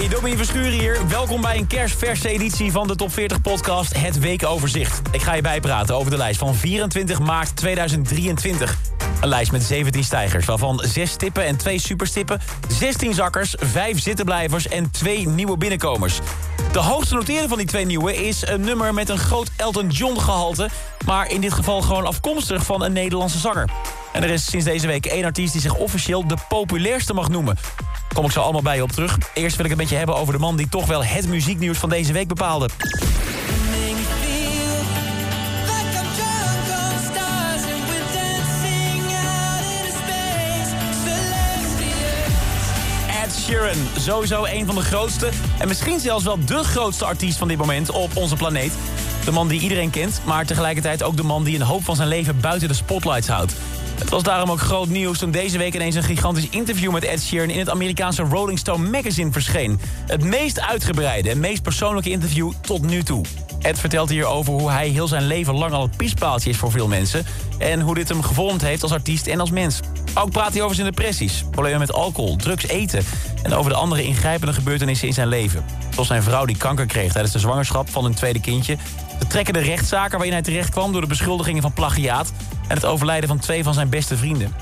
Hey, Domien Verschuren hier. Welkom bij een kerstverse editie van de Top 40 podcast Het Weekoverzicht. Ik ga je bijpraten over de lijst van 24 maart 2023. Een lijst met 17 stijgers, waarvan 6 stippen en 2 superstippen... 16 zakkers, 5 zittenblijvers en 2 nieuwe binnenkomers. De hoogste noteerde van die twee nieuwe is een nummer met een groot Elton John gehalte... maar in dit geval gewoon afkomstig van een Nederlandse zanger. En er is sinds deze week één artiest die zich officieel de populairste mag noemen. Kom ik zo allemaal bij je op terug. Eerst wil ik het met je hebben over de man die toch wel het muzieknieuws van deze week bepaalde. Sheeran, sowieso een van de grootste en misschien zelfs wel de grootste artiest van dit moment op onze planeet. De man die iedereen kent, maar tegelijkertijd ook de man die een hoop van zijn leven buiten de spotlights houdt. Het was daarom ook groot nieuws toen deze week ineens een gigantisch interview met Ed Sheeran in het Amerikaanse Rolling Stone magazine verscheen. Het meest uitgebreide en meest persoonlijke interview tot nu toe. Ed vertelt hier over hoe hij heel zijn leven lang al het piespaaltje is voor veel mensen... en hoe dit hem gevormd heeft als artiest en als mens. Ook praat hij over zijn depressies, problemen met alcohol, drugs, eten... en over de andere ingrijpende gebeurtenissen in zijn leven. Zoals zijn vrouw die kanker kreeg tijdens de zwangerschap van hun tweede kindje... de trekkende rechtszaken waarin hij terecht kwam door de beschuldigingen van plagiaat... en het overlijden van twee van zijn beste vrienden.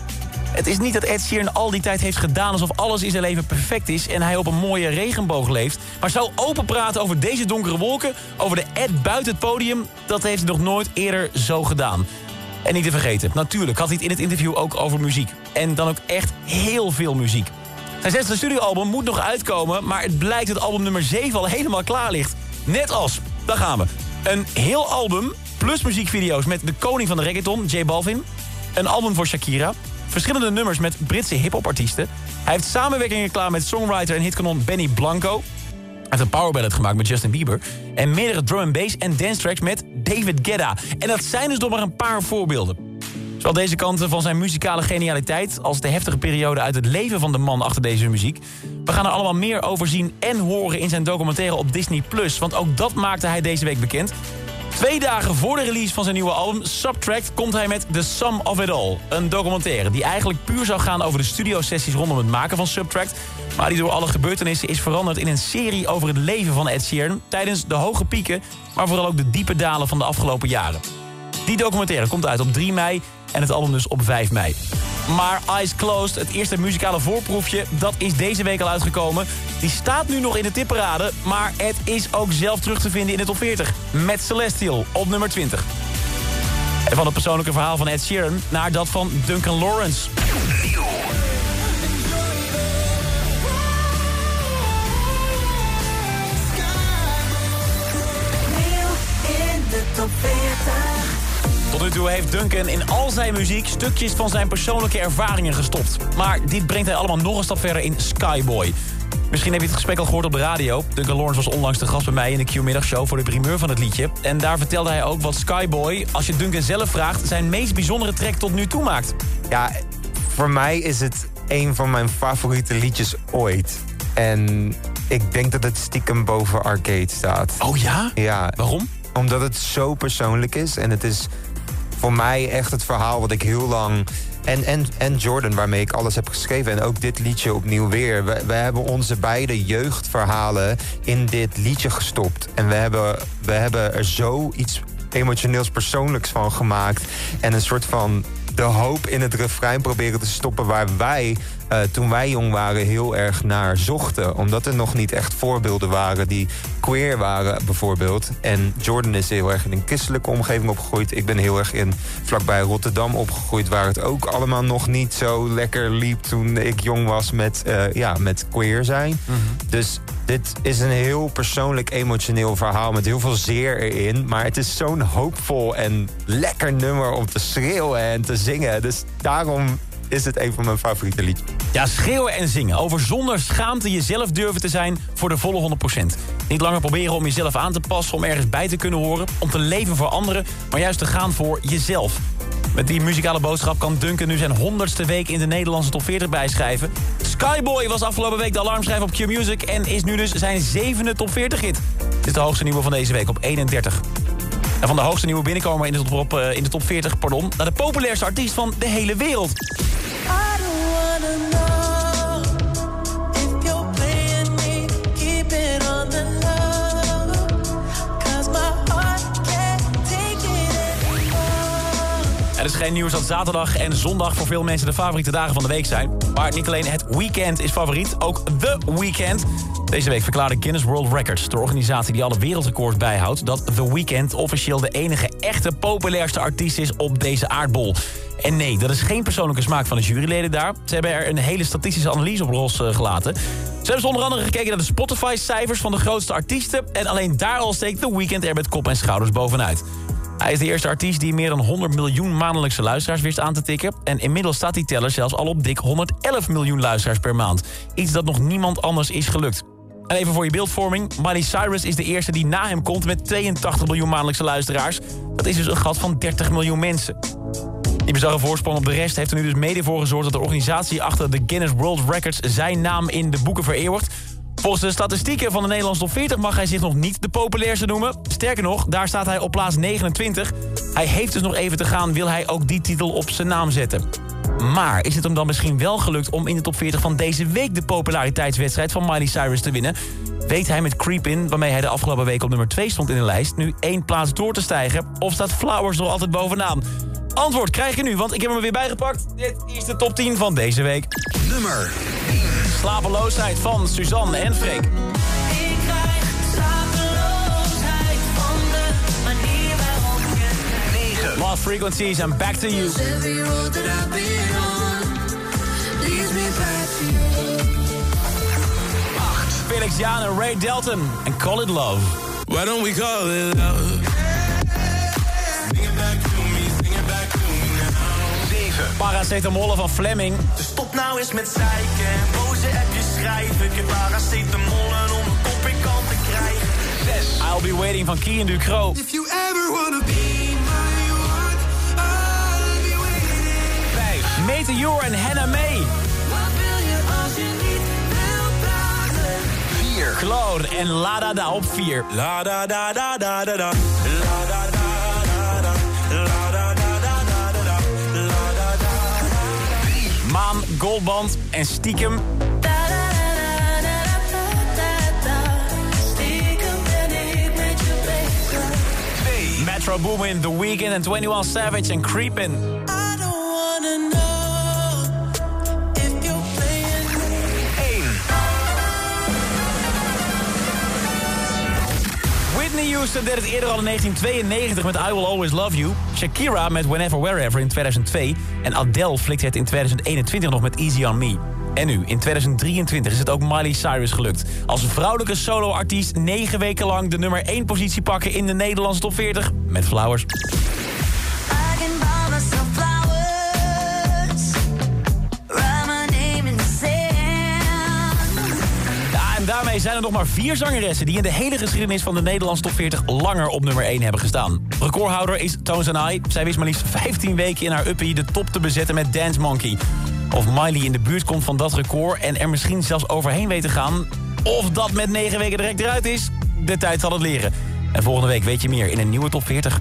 Het is niet dat Ed Sheeran al die tijd heeft gedaan alsof alles in zijn leven perfect is... en hij op een mooie regenboog leeft. Maar zo open praten over deze donkere wolken, over de Ed buiten het podium... dat heeft hij nog nooit eerder zo gedaan. En niet te vergeten, natuurlijk had hij het in het interview ook over muziek. En dan ook echt heel veel muziek. Zijn zesde studioalbum moet nog uitkomen... maar het blijkt dat album nummer 7 al helemaal klaar ligt. Net als, daar gaan we. Een heel album plus muziekvideo's met de koning van de reggaeton, J Balvin. Een album voor Shakira verschillende nummers met Britse hip-hop-artiesten. Hij heeft samenwerkingen klaar met songwriter en hitkanon Benny Blanco. Hij heeft een powerballad gemaakt met Justin Bieber. En meerdere drum and bass en dance tracks met David Guetta. En dat zijn dus nog maar een paar voorbeelden. Zowel deze kanten van zijn muzikale genialiteit... als de heftige periode uit het leven van de man achter deze muziek. We gaan er allemaal meer over zien en horen in zijn documentaire op Disney+. Want ook dat maakte hij deze week bekend. Twee dagen voor de release van zijn nieuwe album Subtract komt hij met The Sum of It All. Een documentaire die eigenlijk puur zou gaan over de studiosessies rondom het maken van Subtract. Maar die door alle gebeurtenissen is veranderd in een serie over het leven van Ed Sheeran. Tijdens de hoge pieken, maar vooral ook de diepe dalen van de afgelopen jaren. Die documentaire komt uit op 3 mei en het album dus op 5 mei. Maar Eyes Closed, het eerste muzikale voorproefje, dat is deze week al uitgekomen. Die staat nu nog in de tipperade, maar het is ook zelf terug te vinden in de top 40. Met Celestial op nummer 20. En van het persoonlijke verhaal van Ed Sheeran naar dat van Duncan Lawrence. Tot nu toe heeft Duncan in al zijn muziek stukjes van zijn persoonlijke ervaringen gestopt. Maar dit brengt hij allemaal nog een stap verder in Skyboy. Misschien heb je het gesprek al gehoord op de radio. Duncan Lawrence was onlangs de gast bij mij in de Q-middagshow voor de primeur van het liedje. En daar vertelde hij ook wat Skyboy, als je Duncan zelf vraagt, zijn meest bijzondere track tot nu toe maakt. Ja, voor mij is het een van mijn favoriete liedjes ooit. En ik denk dat het stiekem boven Arcade staat. Oh ja? Ja. Waarom? Omdat het zo persoonlijk is. En het is voor mij echt het verhaal wat ik heel lang... En, en, en Jordan, waarmee ik alles heb geschreven. En ook dit liedje opnieuw weer. We, we hebben onze beide jeugdverhalen in dit liedje gestopt. En we hebben, we hebben er zoiets emotioneels persoonlijks van gemaakt. En een soort van de hoop in het refrein proberen te stoppen... waar wij, uh, toen wij jong waren, heel erg naar zochten. Omdat er nog niet echt voorbeelden waren die queer waren, bijvoorbeeld. En Jordan is heel erg in een christelijke omgeving opgegroeid. Ik ben heel erg in vlakbij Rotterdam opgegroeid... waar het ook allemaal nog niet zo lekker liep toen ik jong was met, uh, ja, met queer zijn. Mm -hmm. Dus dit is een heel persoonlijk emotioneel verhaal met heel veel zeer erin. Maar het is zo'n hoopvol en lekker nummer om te schreeuwen en te zingen. Dus daarom is het een van mijn favoriete liedjes. Ja, schreeuwen en zingen. Over zonder schaamte jezelf durven te zijn voor de volle 100%. Niet langer proberen om jezelf aan te passen, om ergens bij te kunnen horen... om te leven voor anderen, maar juist te gaan voor jezelf. Met die muzikale boodschap kan Duncan nu zijn honderdste week in de Nederlandse top 40 bijschrijven. Skyboy was afgelopen week de alarmschrijver op Q-Music... en is nu dus zijn zevende top 40 hit. Dit is de hoogste nieuwe van deze week op 31. En van de hoogste nieuwe binnenkomer in de top, uh, in de top 40 pardon, naar de populairste artiest van de hele wereld. Het is geen nieuws dat zaterdag en zondag voor veel mensen de favoriete dagen van de week zijn. Maar niet alleen het weekend is favoriet, ook The Weekend. Deze week verklaarde Guinness World Records, de organisatie die alle wereldrecords bijhoudt... dat The Weeknd officieel de enige echte populairste artiest is op deze aardbol. En nee, dat is geen persoonlijke smaak van de juryleden daar. Ze hebben er een hele statistische analyse op losgelaten. Ze hebben onder andere gekeken naar de Spotify-cijfers van de grootste artiesten... en alleen daar al steekt The Weeknd er met kop en schouders bovenuit. Hij is de eerste artiest die meer dan 100 miljoen maandelijkse luisteraars wist aan te tikken. En inmiddels staat die teller zelfs al op dik 111 miljoen luisteraars per maand. Iets dat nog niemand anders is gelukt. En even voor je beeldvorming. Miley Cyrus is de eerste die na hem komt met 82 miljoen maandelijkse luisteraars. Dat is dus een gat van 30 miljoen mensen. Die bizarre voorsprong op de rest heeft er nu dus mede voor gezorgd... dat de organisatie achter de Guinness World Records zijn naam in de boeken vereeuwigt. Volgens de statistieken van de Nederlandse top 40 mag hij zich nog niet de populairste noemen. Sterker nog, daar staat hij op plaats 29. Hij heeft dus nog even te gaan, wil hij ook die titel op zijn naam zetten. Maar is het hem dan misschien wel gelukt om in de top 40 van deze week... de populariteitswedstrijd van Miley Cyrus te winnen? Weet hij met Creep In, waarmee hij de afgelopen week op nummer 2 stond in de lijst... nu één plaats door te stijgen? Of staat Flowers nog altijd bovenaan? Antwoord krijg je nu, want ik heb hem weer bijgepakt. Dit is de top 10 van deze week. Nummer Slapeloosheid van Suzanne en Freek. Ik krijg slapeloosheid van de manier waarop je 9. Lost Frequencies en Back to You. Felix Jaan en Ray Delton en Call It Love. Why don't we call it love? Sing it back to me, sing it back to me now. 7. Paracetamol van Fleming. Dus stop nou eens met zeiken schrijven. Ik heb paracetamollen om een kop in kant te krijgen. 6. I'll Be Waiting van Key Ducro. If you ever wanna be my one, I'll be waiting. 5. Meteor en Hannah May. Wat wil je als je niet wil praten? 4. Claude en La Da Da op 4. La da da da da da da. La da da da da. La da da da da da da. La da da. Maan, Goldband en Stiekem. Bezig. 2. Metro Boomin, The Weeknd en 21 Savage en Creepin'. I don't wanna know if you're playing 1. Whitney Houston deed het eerder al in 1992 met I Will Always Love You. Shakira met Whenever Wherever in 2002. En Adele flikte het in 2021 nog met Easy On Me. En nu, in 2023, is het ook Miley Cyrus gelukt. Als vrouwelijke soloartiest negen weken lang de nummer 1 positie pakken in de Nederlandse top 40 met Flowers. Daarmee zijn er nog maar vier zangeressen... die in de hele geschiedenis van de Nederlandse top 40 langer op nummer 1 hebben gestaan. Recordhouder is Tones and I. Zij wist maar liefst 15 weken in haar uppie de top te bezetten met Dance Monkey. Of Miley in de buurt komt van dat record en er misschien zelfs overheen weet te gaan... of dat met 9 weken direct eruit is, de tijd zal het leren. En volgende week weet je meer in een nieuwe top 40.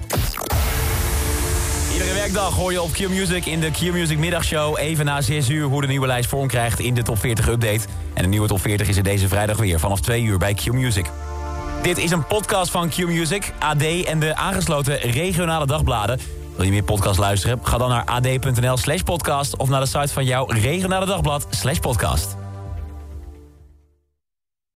Iedere werkdag hoor je op Q-Music in de Q-Music middagshow... even na 6 uur hoe de nieuwe lijst vorm krijgt in de top 40 update. En de nieuwe top 40 is er deze vrijdag weer vanaf 2 uur bij Q-Music. Dit is een podcast van Q-Music, AD en de aangesloten regionale dagbladen. Wil je meer podcast luisteren? Ga dan naar ad.nl slash podcast... of naar de site van jouw regionale dagblad slash podcast.